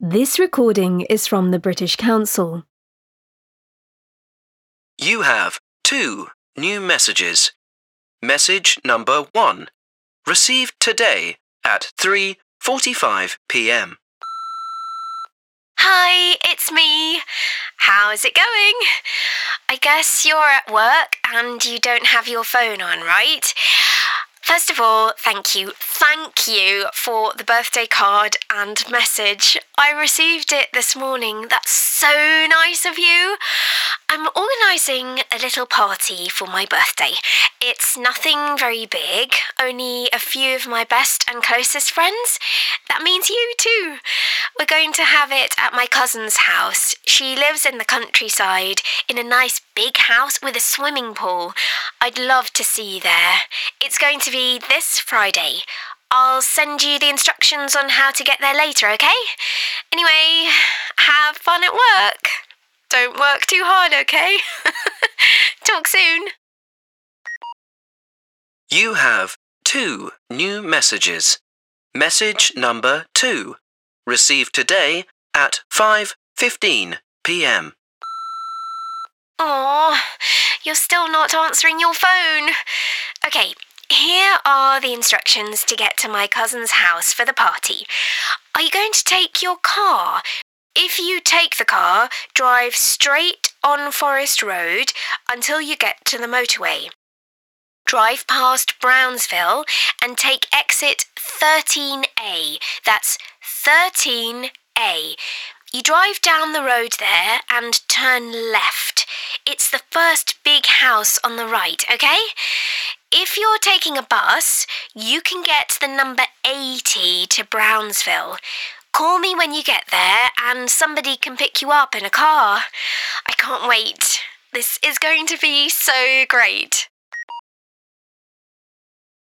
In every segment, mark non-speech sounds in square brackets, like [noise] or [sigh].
This recording is from the British Council. You have two new messages. Message number 1. Received today at 3:45 p.m. Hi, it's me. How's it going? I guess you're at work and you don't have your phone on, right? First of all, thank you. Thank you for the birthday card and message. I received it this morning. That's so nice of you. I'm organising a little party for my birthday. It's nothing very big, only a few of my best and closest friends. That means you too. We're going to have it at my cousin's house. She lives in the countryside in a nice big house with a swimming pool. I'd love to see you there. It's going to be this Friday. I'll send you the instructions on how to get there later, okay? Anyway, have fun at work. Don't work too hard, okay? [laughs] Talk soon. You have two new messages. Message number 2. Received today at 5:15 p.m. Aw, you're still not answering your phone. Okay, here are the instructions to get to my cousin's house for the party. Are you going to take your car? If you take the car, drive straight on Forest Road until you get to the motorway. Drive past Brownsville and take exit 13A. That's 13A. You drive down the road there and turn left. It's the first big house on the right, okay? If you're taking a bus, you can get the number 80 to Brownsville. Call me when you get there and somebody can pick you up in a car. I can't wait. This is going to be so great.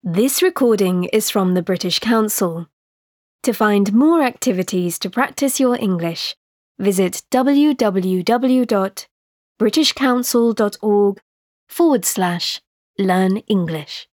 This recording is from the British Council. To find more activities to practice your English, visit www.britishcouncil.org forward slash learn English.